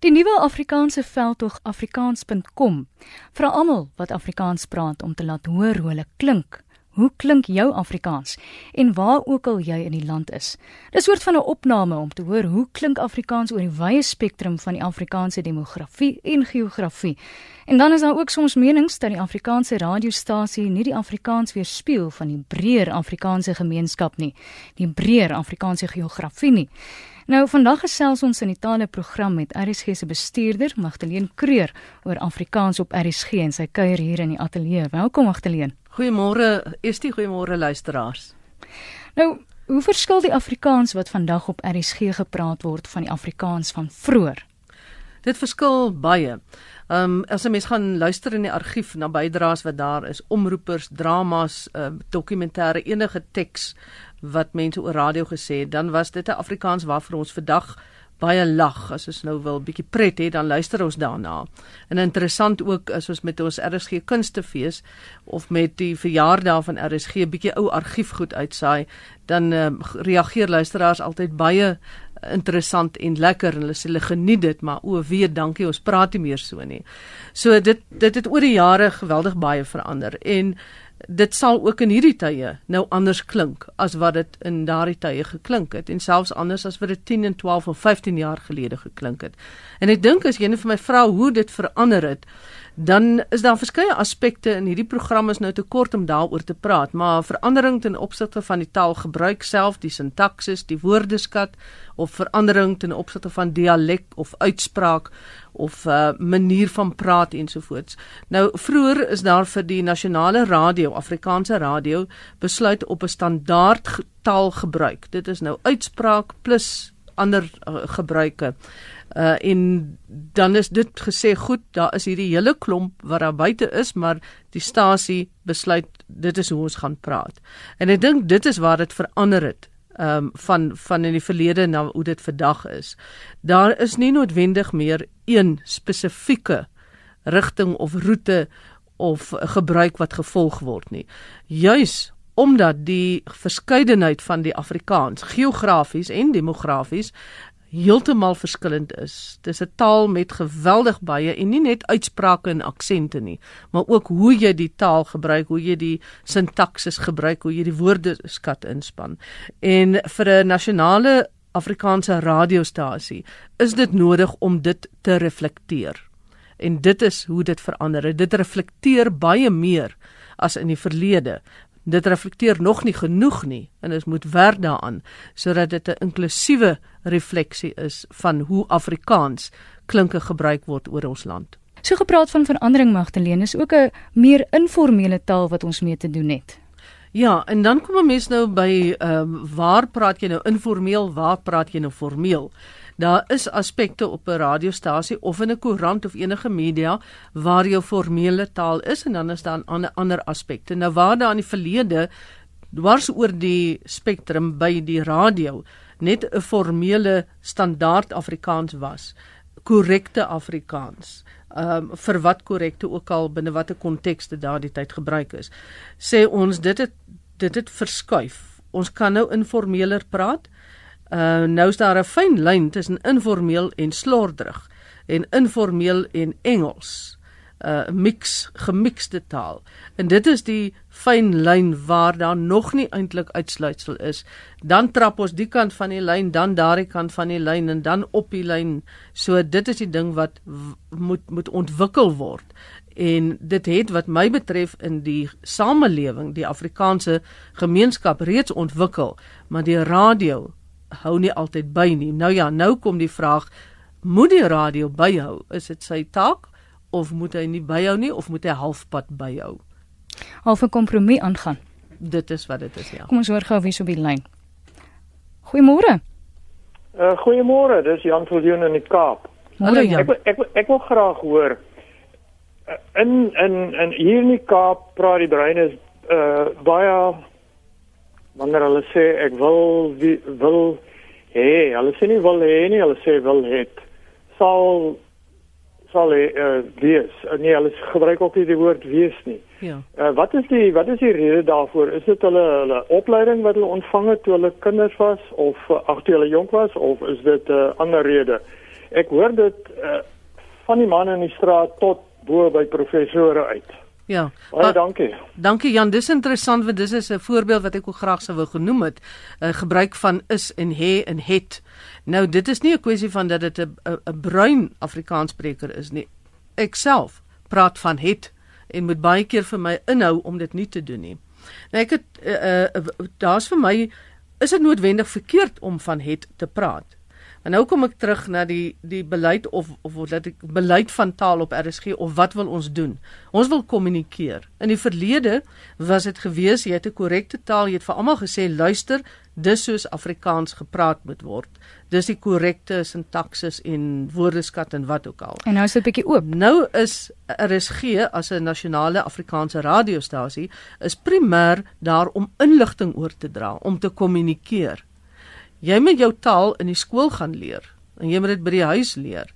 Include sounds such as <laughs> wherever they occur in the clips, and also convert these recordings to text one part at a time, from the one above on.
Die nuwe Afrikaanse veldtog afrikaans.com vra almal wat Afrikaans praat om te laat hoor hoe hulle klink. Hoe klink jou Afrikaans en waar ook al jy in die land is? Dis 'n soort van 'n opname om te hoor hoe klink Afrikaans oor die wye spektrum van die Afrikaanse demografie en geografie. En dan is daar ook soms menings dat die Afrikaanse radiostasie nie die Afrikaans weerspieël van die breër Afrikaanse gemeenskap nie, die breër Afrikaanse geografie nie. Nou vandag gesels ons in die tale program met RSG se bestuurder Magdalene Kreur oor Afrikaans op RSG en sy kuier hier in die ateljee. Welkom Magdalene. Goeiemôre, is die goeiemôre luisteraars. Nou, hoe verskil die Afrikaans wat vandag op RSG gepraat word van die Afrikaans van vroeër? Dit verskil baie. Ehm um, as 'n mens gaan luister in die argief na bydraes wat daar is, omroepers, dramas, uh, dokumentêre enige teks wat mense oor radio gesê het, dan was dit 'n Afrikaans waarvoor ons vandag baie lag as ons nou wil bietjie pret hê dan luister ons daarna. En interessant ook as ons met ons RSG kunstefees of met die verjaardag van RSG bietjie ou argiefgoed uitsaai, dan uh, reageer luisteraars altyd baie interessant en lekker en hulle sê hulle geniet dit maar o wee dankie ons praat nie meer so nie. So dit dit het oor die jare geweldig baie verander en dit sal ook in hierdie tye nou anders klink as wat dit in daardie tye geklink het en selfs anders as wat dit 10 en 12 of 15 jaar gelede geklink het. En ek dink as jy net vir my vra hoe dit verander het, dan is daar verskeie aspekte in hierdie program is nou te kort om daaroor te praat, maar verandering ten opsigte van die taalgebruik self, die sintaksis, die woordeskat of verandering ten opsigte van dialek of uitspraak of 'n uh, manier van praat ensovoorts. Nou vroeër is daar vir die nasionale radio, Afrikaanse radio, besluit op 'n standaard taal gebruik. Dit is nou uitspraak plus ander uh, gebruike. Uh en dan is dit gesê goed, daar is hierdie hele klomp wat daar buite is, maar die stasie besluit dit is hoe ons gaan praat. En ek dink dit is waar dit verander het ehm um, van van in die verlede na hoe dit vandag is. Daar is nie noodwendig meer een spesifieke rigting of roete of gebruik wat gevolg word nie. Juis omdat die verskeidenheid van die Afrikaans geografies en demografies heeltemal verskillend is. Dis 'n taal met geweldig baie en nie net uitsprake en aksente nie, maar ook hoe jy die taal gebruik, hoe jy die sintaksis gebruik, hoe jy die woordeskat inspann. En vir 'n nasionale Afrikaanse radiostasie is dit nodig om dit te reflekteer. En dit is hoe dit verander. Dit reflekteer baie meer as in die verlede dit reflekteer nog nie genoeg nie en ons moet werk daaraan sodat dit 'n inklusiewe refleksie is van hoe Afrikaans klinke gebruik word oor ons land. So gepraat van verandering Magdalene is ook 'n meer informele taal wat ons mee te doen het. Ja, en dan kom 'n mens nou by ehm um, waar praat jy nou informeel, waar praat jy nou formeel? Daar is aspekte op 'n radiostasie of in 'n koerant of enige media waar jou formele taal is en dan is daar ander ander aspekte. Nou waar daar in die verlede dwars oor die spektrum by die radio net 'n formele standaard Afrikaans was, korrekte Afrikaans. Ehm um, vir wat korrekte ook al binne watter konteks dit daardie tyd gebruik is. Sê ons dit het dit het verskuif. Ons kan nou informeler praat. Nou is daar 'n fyn lyn tussen informeel en slordig en informeel en Engels. 'n uh, mix gemixte taal. En dit is die fyn lyn waar daar nog nie eintlik uitsluitsel is. Dan trap ons die kant van die lyn, dan daardie kant van die lyn en dan op die lyn. So dit is die ding wat moet moet ontwikkel word. En dit het wat my betref in die samelewing, die Afrikaanse gemeenskap reeds ontwikkel, maar die radio hou nie altyd by nie. Nou ja, nou kom die vraag, moet die radio byhou? Is dit sy taak of moet hy nie byhou nie of moet hy halfpad byhou? Half 'n kompromie aangaan. Dit is wat dit is, ja. Kom ons hoor gou wie so op die lyn. Goeiemôre. Uh goeiemôre, dis Jan Viljoen in die Kaap. Hallo Jan. Ek ek ek, ek wil graag hoor uh, in in in hier in die Kaap praat die brein is uh baie wanneer hulle sê ek wil wie, wil hê, hulle sê nie wil hê nie, hulle sê wil het. Sal sal uh, wees. Uh, nee, hulle gebruik ook nie die woord wees nie. Ja. Uh, wat is die wat is die rede daarvoor? Is dit hulle hulle opleiding wat hulle ontvang het toe hulle kinders was of uh, ag toe hulle jonk was of is dit 'n uh, ander rede? ek hoor dit uh, van die manne in die straat tot bo by professore uit. Ja. Baie Maar- dankie. Dankie Jan, dis interessant want dis is 'n voorbeeld wat ek ook graag sou wou genoem het. 'n uh, Gebruik van is en he en het. Nou dit is nie 'n kwessie van dat dit 'n 'n 'n bruin Afrikaanspreker is nie. Ek self praat van het en moet baie keer vir my inhou om dit nie te doen nie. Nou ek het uh, uh, daar's vir my is dit noodwendig verkeerd om van het te praat. En nou kom ek terug na die die beleid of of wat dit beleid van taal op RSG of wat wil ons doen? Ons wil kommunikeer. In die verlede was dit gewees jy het 'n korrekte taal, jy het vir almal gesê luister, dis soos Afrikaans gepraat moet word. Dis die korrekte sintaksis en woordeskat en wat ook al. En nou is dit bietjie oop. Nou is RSG as 'n nasionale Afrikaanse radiostasie is primêr daar om inligting oor te dra, om te kommunikeer. Jy moet jou taal in die skool gaan leer en jy moet dit by die huis leer.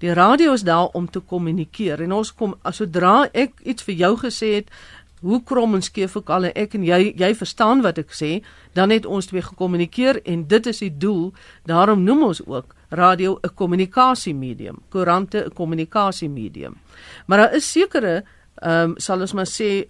Die radio is daar om te kommunikeer en ons kom sodra ek iets vir jou gesê het, hoe krom en skeef ook al en ek en jy jy verstaan wat ek sê, dan het ons twee gekommunikeer en dit is die doel. Daarom noem ons ook radio 'n kommunikasiemedium, koerante 'n kommunikasiemedium. Maar daar is sekere ehm um, sal ons maar sê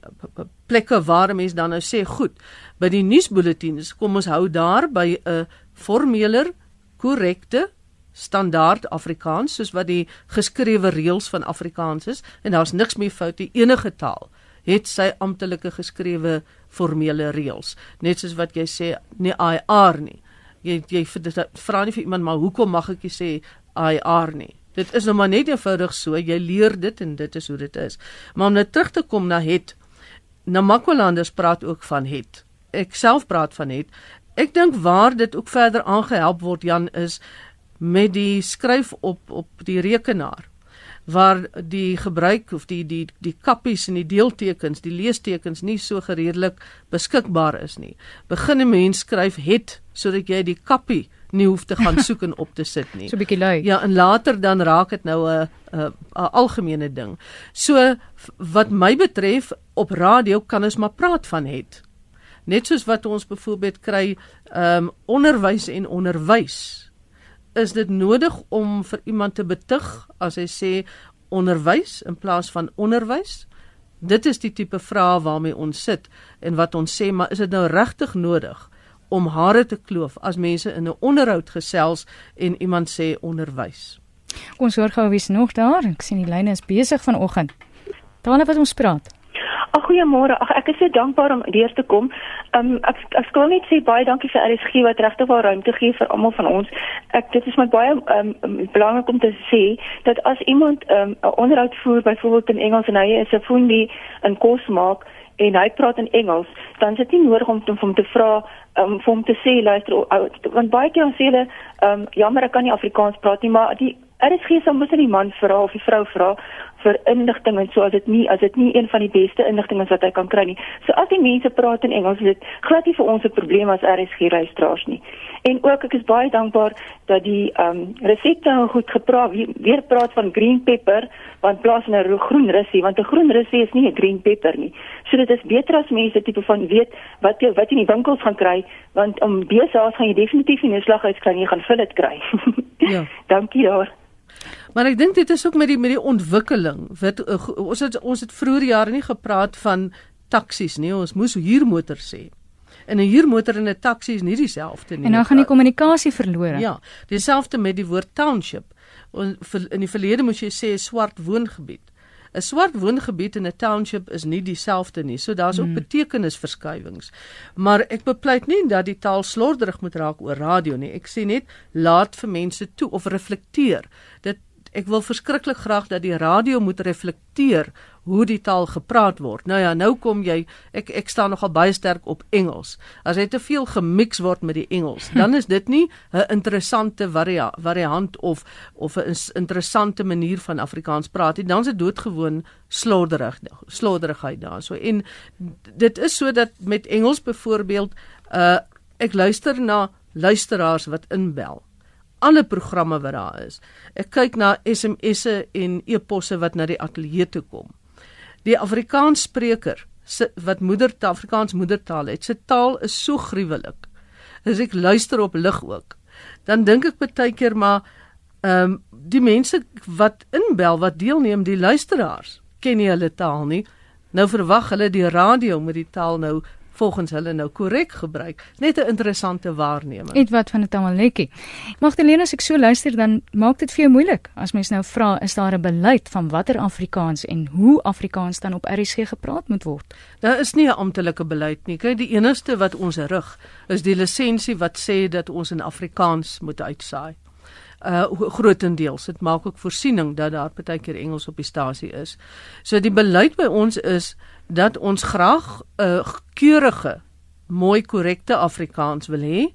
plekke waar 'n mens dan nou sê goed by die nuusbulletins kom ons hou daar by 'n formeler korrekte standaard Afrikaans soos wat die geskrewe reëls van Afrikaans is en daar's niks meer fout nie. Enige taal het sy amptelike geskrewe formele reëls. Net soos wat jy sê nie IR nie. Jy jy vra nie vir iemand maar hoekom mag ek sê IR nie? Dit is nou maar net eenvoudig so jy leer dit en dit is hoe dit is. Maar om nou terug te kom na het. Namakwalanders praat ook van het. Ek self praat van het ek dink waar dit ook verder aangehelp word Jan is met die skryf op op die rekenaar waar die gebruik of die die die kappies en die deeltekens, die leestekens nie so gereedelik beskikbaar is nie. Begin 'n mens skryf het sodat jy die kappie nie hoef te gaan <laughs> soek en op te sit nie. So 'n bietjie lui. Ja, en later dan raak dit nou 'n 'n algemene ding. So wat my betref op radio kan ons maar praat van het. Net soos wat ons byvoorbeeld kry ehm um, onderwys en onderwys. Is dit nodig om vir iemand te betug as hy sê onderwys in plaas van onderwys? Dit is die tipe vrae waarmee ons sit en wat ons sê, maar is dit nou regtig nodig om hare te kloof as mense in 'n onderhoud gesels en iemand sê onderwys? Kom ons hoor gou wie's nog daar. Ek sien die lyne is besig vanoggend. Daarna wat ons praat. Ag goeiemôre. Ag ek is so dankbaar om deur te kom. Um ek ek wil net sê baie dankie vir RSG wat regtig wel ruimte gee vir almal van ons. Ek dit is my baie um belangrik om te sê dat as iemand um 'n onderhoud voer byvoorbeeld in Engels en hy is 'n foodie in kos maak en hy praat in Engels, dan is dit nie nodig om, om hom te vra um vir hom te sê luister want baie keer sê hulle um jammer ek kan nie Afrikaans praat nie, maar die RSG sal mos nie die man vra of die vrou vra vir inligting en so as dit nie as dit nie een van die beste inligting is wat hy kan kry nie. So as die mense praat in Engels, is dit glad nie vir ons 'n probleem as RSG luisteraars nie. En ook ek is baie dankbaar dat die ehm um, resepte goed gepraat weer, praat van green pepper want plaas van 'n ro- groen russie want 'n groen russie is nie 'n green pepper nie. So dit is beter as mense tipe van weet wat jy wat jy in die winkels gaan kry want om besaas gaan jy definitief nie 'n slaghuis nie, jy gaan vullet kry. <laughs> Ja. Dankie daar. Maar ek dink dit is ook met die met die ontwikkeling. Wat uh, ons het ons het vroeër jare nie gepraat van taksies nie. Ons moes huurmotor sê. En 'n huurmotor en 'n taxi is nie dieselfde nie. En nou gaan die kommunikasie verlore. Ja, dieselfde met die woord township. Vir- in die verlede moes jy sê swart woongebied. 'n Swart woongebied en 'n township is nie dieselfde nie. So daar's ook Hmm. betekenisverskywings. Maar ek bepleit nie dat die taal slorderig moet raak oor radio nie. Ek sê net laat vir mense toe of reflekteer. Dit ek wil verskriklik graag dat die radio moet reflekteer hoe die taal gepraat word. Nou ja, nou kom jy ek ek staan nogal baie sterk op Engels. As hy te veel gemix word met die Engels, <laughs> dan is dit nie 'n interessante varia variant of of 'n interessante manier van Afrikaans praat nie. Dan is dit doodgewoon slorderig slorderigheid daar. So en dit is so dat met Engels byvoorbeeld uh ek luister na luisteraars wat inbel alle programme wat daar is. Ek kyk na SMS'e en e-posse wat na die ateljee toe kom. Die Afrikaansspreker se wat moedertaal Afrikaans moedertaal het, sy taal is so gruwelik. As ek luister op lig ook, dan dink ek baie keer maar ehm um, die mense wat inbel, wat deelneem, die luisteraars, ken nie hulle taal nie. Nou verwag hulle die radio met die taal nou volgens hulle nou korrek gebruik. Net 'n interessante waarneming. Net wat van 'n tamaletjie. Magdalena, as ek so luister dan maak dit vir jou moeilik. As mens nou vra, is daar 'n beleid van watter Afrikaans en hoe Afrikaans dan op RSG gepraat moet word? Daar is nie 'n amptelike beleid nie. Kyk, die enigste wat ons rig is die lisensie wat sê dat ons in Afrikaans moet uitsaai uh grootendeels dit maak ook voorsiening dat daar partykeer Engels op die stasie is. So die beleid by ons is dat ons graag 'n uh, keurige, mooi korrekte Afrikaans wil hê,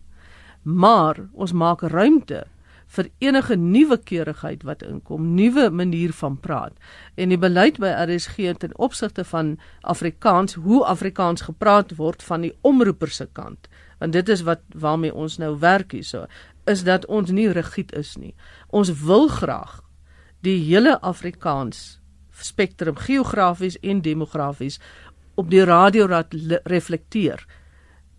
maar ons maak ruimte vir enige nuwe keurigheid wat inkom, nuwe manier van praat. En die beleid by RSG ten opsigte van Afrikaans, hoe Afrikaans gepraat word van die omroeper se kant, want dit is wat waarmee ons nou werk hierso, is dat ons nie rigied is nie. Ons wil graag die hele Afrikaans spektrum geografies en demografies op die radiorad reflekteer.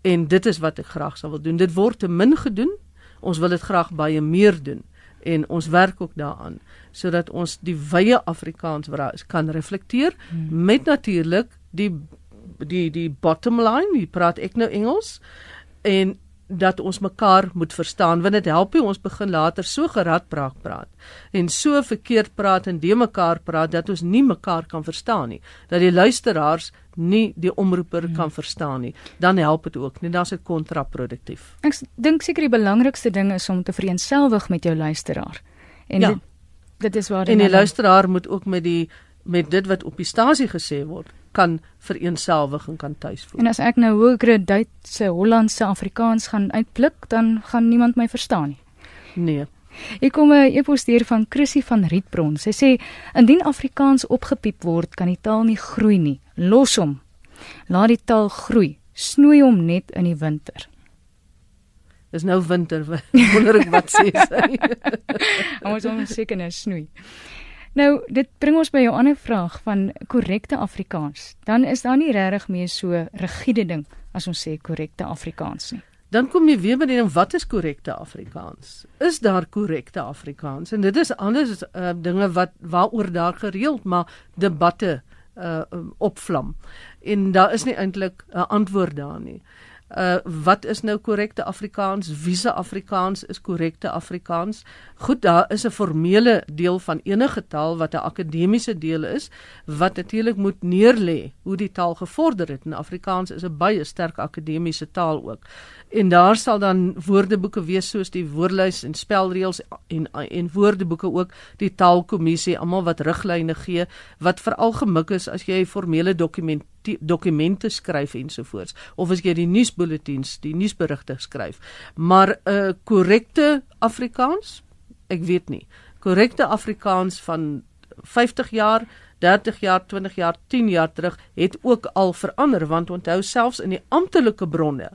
En dit is wat ek graag sou wil doen. Dit word te min gedoen. Ons wil dit graag baie meer doen en ons werk ook daaraan sodat ons die wye Afrikaans kan reflekteer hmm. met natuurlik die die die bottom line, jy praat ek nou Engels en dat ons mekaar moet verstaan want dit help nie ons begin later so geradpraat praat en so verkeerd praat en de mekaar praat dat ons nie mekaar kan verstaan nie dat die luisteraars nie die omroeper hmm. kan verstaan nie dan help dit ook nie dan's dit kontraproduktief ek dink seker die belangrikste ding is om te vereenselwig met jou luisteraar en ja. dit, dit is waar en die luisteraar moet ook met die met dit wat op die stasie gesê word kan vereenselwig en kan tuisvoel. En as ek nou hoëre Duitse, Hollandse, Afrikaans gaan uitpluk, dan gaan niemand my verstaan nie. Nee. Ek kom 'n e-pos hier van Chrissy van Rietbron. Sy sê indien Afrikaans opgepiep word, kan die taal nie groei nie. Los hom. Laat die taal groei. Snoei hom net in die winter. Dis nou winter. <laughs> Wonder ek wat sê sy. <laughs> Ons moet seker nou snoei. Nou, dit bring ons by jou ander vraag van korrekte Afrikaans. Dan is daar nie regtig meer so rigiede ding as ons sê korrekte Afrikaans nie. Dan kom jy weer by die ding wat is korrekte Afrikaans? Is daar korrekte Afrikaans? En dit is anders uh, dinge wat waaroor daar gereeld maar debatte uh opvlam. En daar is nie eintlik 'n antwoord daar nie uh wat is nou korrekte Afrikaans? Wiese Afrikaans is korrekte Afrikaans? Goed, daar is 'n formele deel van enige taal wat 'n akademiese deel is wat natuurlik moet neerlê hoe die taal gevorder het. En Afrikaans is 'n baie sterk akademiese taal ook. En daar sal dan woordeboeke wees soos die woordlys en spelreëls en en woordeboeke ook die taalkommissie almal wat riglyne gee wat veral gemik is as jy formele dokument dokumente skryf ensovoorts of as jy die nuusbulletins, die nuusberigte skryf. Maar 'n uh, korrekte Afrikaans, ek weet nie. Korrekte Afrikaans van 50 jaar 30 jaar, 20 jaar, 10 jaar terug het ook al verander want onthou selfs in die amptelike bronne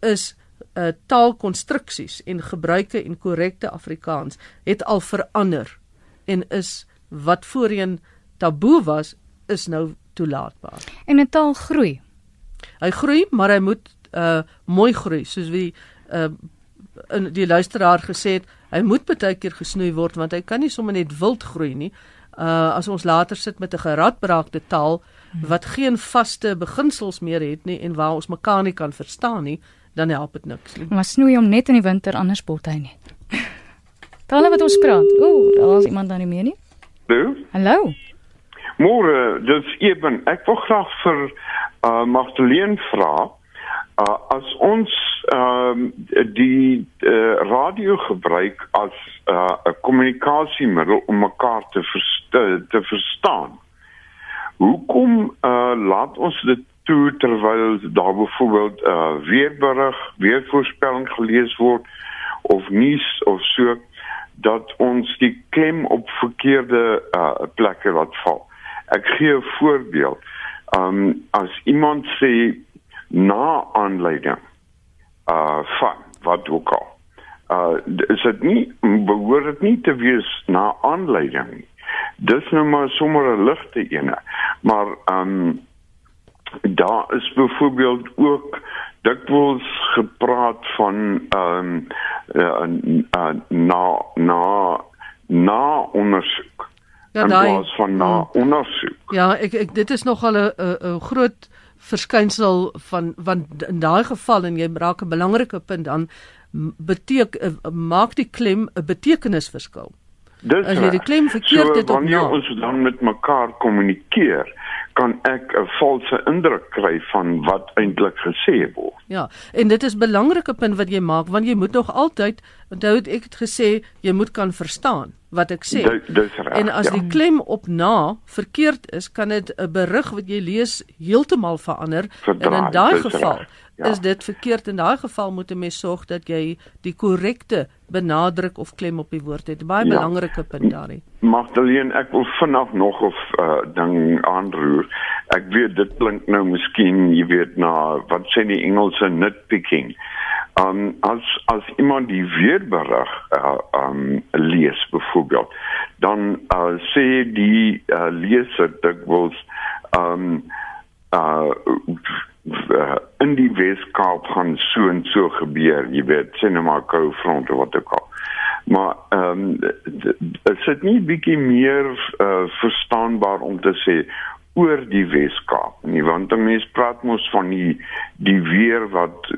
is uh, taalkonstruksies en gebruike en korrekte Afrikaans het al verander en is wat voorheen taboe was is nou toelaatbaar. En 'n taal groei. Hy groei, maar hy moet uh mooi groei, soos wie uh in die luisteraar gesê het, hy moet baie keer gesnoei word want hy kan nie sommer net wild groei nie. Uh as ons later sit met 'n geradbraakte taal wat geen vaste beginsels meer het nie en waar ons mekaar nie kan verstaan nie, dan help dit niks nie. Maar snoei hom net in die winter anders bot hy nie. <laughs> Tale wat ons praat. Ooh, daar's iemand dan nie meer nie. Hallo. Hallo. Môre, dis eben. Ek wil graag vir uh Magdalene vra uh as ons ehm uh, die uh, radio gebruik as 'n uh, kommunikasiemiddel om mekaar te versta te verstaan. Hoekom uh laat ons dit toe terwyl daar byvoorbeeld uh weerberig, weervoorspelling gelees word of nuus of so dat ons die klem op verkeerde uh plekke laat val. Ek gee 'n voorbeeld. Um as iemand sê na aanleiding uh van wat ook al. Uh is dit nie behoort dit nie te wees na aanleiding. Dis nou maar sommer 'n ligte ene. Maar um daar is byvoorbeeld ook dikwels gepraat van um uh, uh, na na na ondersoek. Ja, in daai plaas van na ondersoek. Ja, ek ek dit is nogal 'n 'n groot verskynsel van want in daai geval en jy raak 'n belangrike punt dan beteken uh, maak die klem 'n betekenisverskil. Dis As jy die klem verkeerd so, het op wanneer na. ons dan met mekaar kommunikeer, kan ek 'n valse indruk kry van wat eintlik gesê word. Ja, en dit is 'n belangrike punt wat jy maak want jy moet nog altyd onthou ek het gesê jy moet kan verstaan wat ek sê. Dis dis reg. En as ja. die klem op na verkeerd is, kan dit 'n berig wat jy lees heeltemal verander. Verdraai, en in daai geval reg, ja. is dit verkeerd. In daai geval moet 'n mens sorg dat jy die korrekte benadruk of klem op die woord het. Baie Ja. belangrike punt daarin. Magdalene, ek wil vinnig nog 'n uh, ding aanroer. Ek weet dit klink nou miskien, jy weet na wat sê die Engelse nitpicking. Um as as iemand die weerberig uh, um lees byvoorbeeld, dan uh, sê die uh, leser dikwels um uh uh, in die Weskaap gaan so en so gebeur, jy weet, sê nou maar kou front of wat ook al. Maar ehm um, is dit nie bietjie meer uh, verstaanbaar om te sê oor die Weskaap nie, want 'n mens praat mos van die die weer wat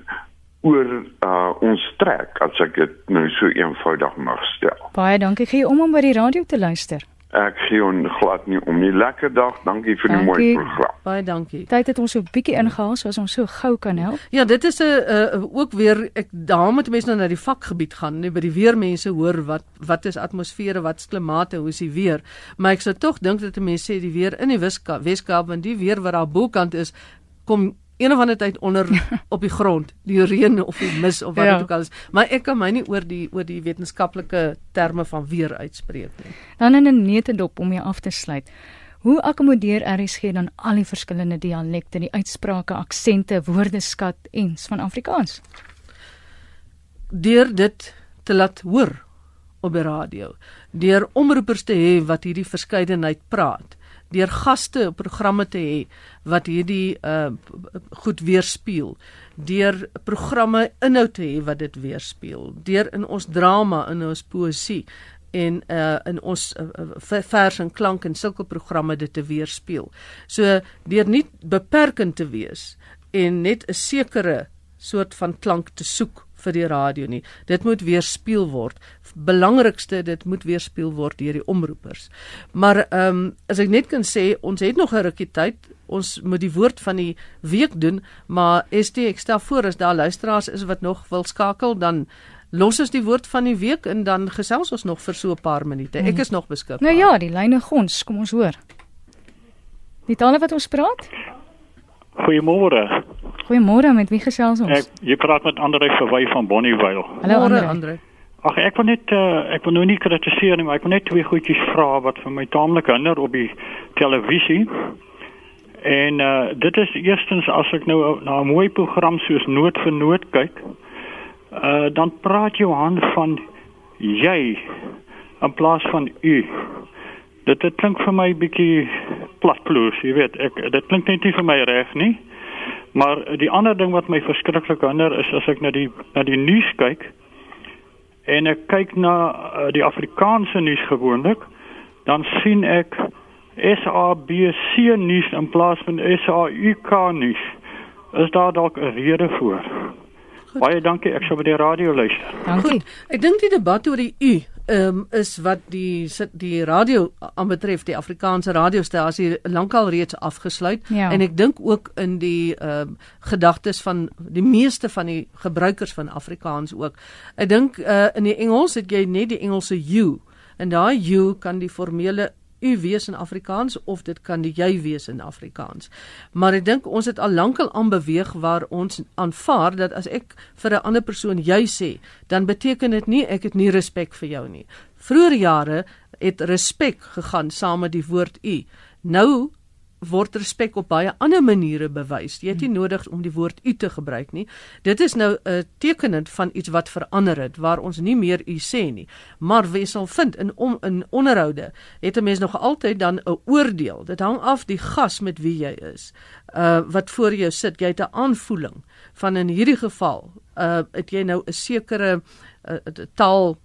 oor uh, ons trek as ek dit nou so eenvoudig mag stel. Baie dankie gee om om by die radio te luister. Ek gee on glad nie om nie. Lekker dag. Dankie vir die Dankie. mooi program. Baie dankie. Tyd het ons so 'n bietjie ingehaal soos ons so gou kan help. Ja, dit is 'n uh, ook weer ek daar moet mense nou na die vakgebied gaan, net by die weermense hoor wat wat is atmosfere, wat is klimate, hoe is die weer. Maar ek sou tog dink dat 'n mens sê die weer in die Weskaap, Weskaap want die weer wat daar bokant is, kom een of ander tyd onder <laughs> op die grond, die reën of die mis of wat Ja. dit ook al is. Maar ek kan my nie oor die oor die wetenskaplike terme van weer uitspreek nie. Dan in 'n netedop om jou af te sluit. Hoe akkommodeer RSG dan al die verskillende dialekte, die uitsprake, aksente, woordeskat ens van Afrikaans? deur dit te laat hoor op die radio, deur omroepers te hê wat hierdie verskeidenheid praat, deur gaste op programme te hê wat hierdie uh goed weerspieël, deur programme inhoud te hê wat dit weerspieël, deur in ons drama, in ons poësie en uh in ons uh, vers en klank en sulke programme dit te weerspieël. So deur nie beperkend te wees en net 'n sekere soort van klank te soek vir die radio nie. Dit moet weerspieël word. Belangrikste dit moet weerspieël word deur die omroepers. Maar ehm um, as ek net kan sê, ons het nog 'n rukkie tyd. Ons moet die woord van die week doen, maar ST ek stel voor as daar luisteraars is wat nog wil skakel, dan los ons die woord van die week en dan gesels ons nog vir so 'n paar minute. Ek is nog beskikbaar. Nou ja, die lyne gons, kom ons hoor. Die tale wat ons praat? Goeiemôre. Goeiemôre, met wie gesels ons? Ek jy praat met Andre Verwy van Bonnievale. Hallo Andre. Andre. Ag ek wil net uh, ek wil nou nie kritiseer nie, maar ek wil net twee goedjies vra wat vir my taamlik hinder op die televisie. En uh dit is eerstens as ek nou na 'n mooi program soos Noot vir Noot kyk, uh dan praat Johan van jy in plaas van u. Dit dit klink vir my bietjie platploos, jy weet. Ek dit klink net nie vir my reg nie. Maar die ander ding wat my verskriklik hinder is as ek na die na die nuus kyk en ek kyk na uh, die Afrikaanse nuus gewoonlik, dan sien ek SABC nuus in plaas van SAUK nuus. Is daar dalk 'n rede voor? Goed. Baie dankie, ek sal by die radio luister. Dankie. Goed, ek dink die debat oor die U um, is wat die die radio aanbetref die Afrikaanse radiostasie lankal reeds afgesluit Ja. en ek dink ook in die um, gedagtes van die meeste van die gebruikers van Afrikaans ook. Ek dink uh, in die Engels het jy net die Engelse you en daai you kan die formele u wees in Afrikaans of dit kan die jy wees in Afrikaans. Maar ek dink ons het al lankal aanbeweeg waar ons aanvaar dat as ek vir 'n ander persoon jy sê, dan beteken dit nie ek het nie respek vir jou nie. Vroeger jare het respek gegaan saam met die woord u. Nou word respek op baie ander maniere bewys. Jy het nie nodig om die woord u te gebruik nie. Dit is nou 'n tekenend van iets wat verander het waar ons nie meer u sê nie. Maar wie sal vind in om in onderhoude het 'n mens nog altyd dan 'n oordeel. Dit hang af die gas met wie jy is. Uh wat voor jou sit, jy het 'n aanvoeling van in hierdie geval uh het jy nou 'n sekere uh, taal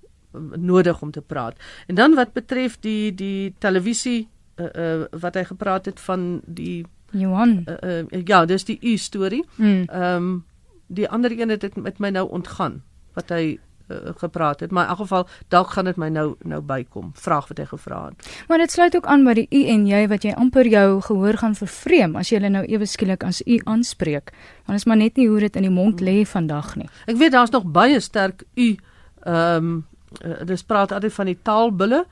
nodig om te praat. En dan wat betref die die televisie uh, uh, wat hy gepraat het van die Johan. Uh, uh, ja, dis die u storie. Mm. Ehm um, die ander een het dit met my nou ontgaan wat hy uh, gepraat het, maar in elk geval dalk gaan dit my nou nou bykom. Vraag wat hy gevra het. Maar dit sluit ook aan by die u en jy wat jy amper jou gehoor gaan vervreem as jy hulle nou ewe skielik as u aanspreek. Want is maar net nie hoe dit in die mond lê vandag nie. Ek weet daar's nog baie sterk u ehm um, uh, dis praat altyd van die taalbulle.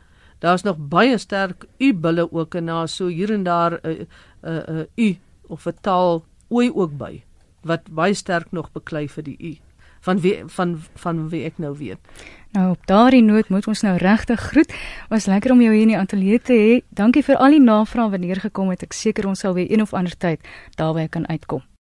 Daar's nog baie sterk u bulle ook en daar so hier en daar 'n uh, 'n uh, uh, u of 'n taal ooi ook by wat baie sterk nog beklei vir die u van wie van van wie ek nou weet. Nou op daardie noot moet ons nou regtig groet. Was lekker om jou hier in die ateljee te hê. Dankie vir al die navrae wat neergekom het. Ek seker ons sal weer een of ander tyd daarby kan uitkom.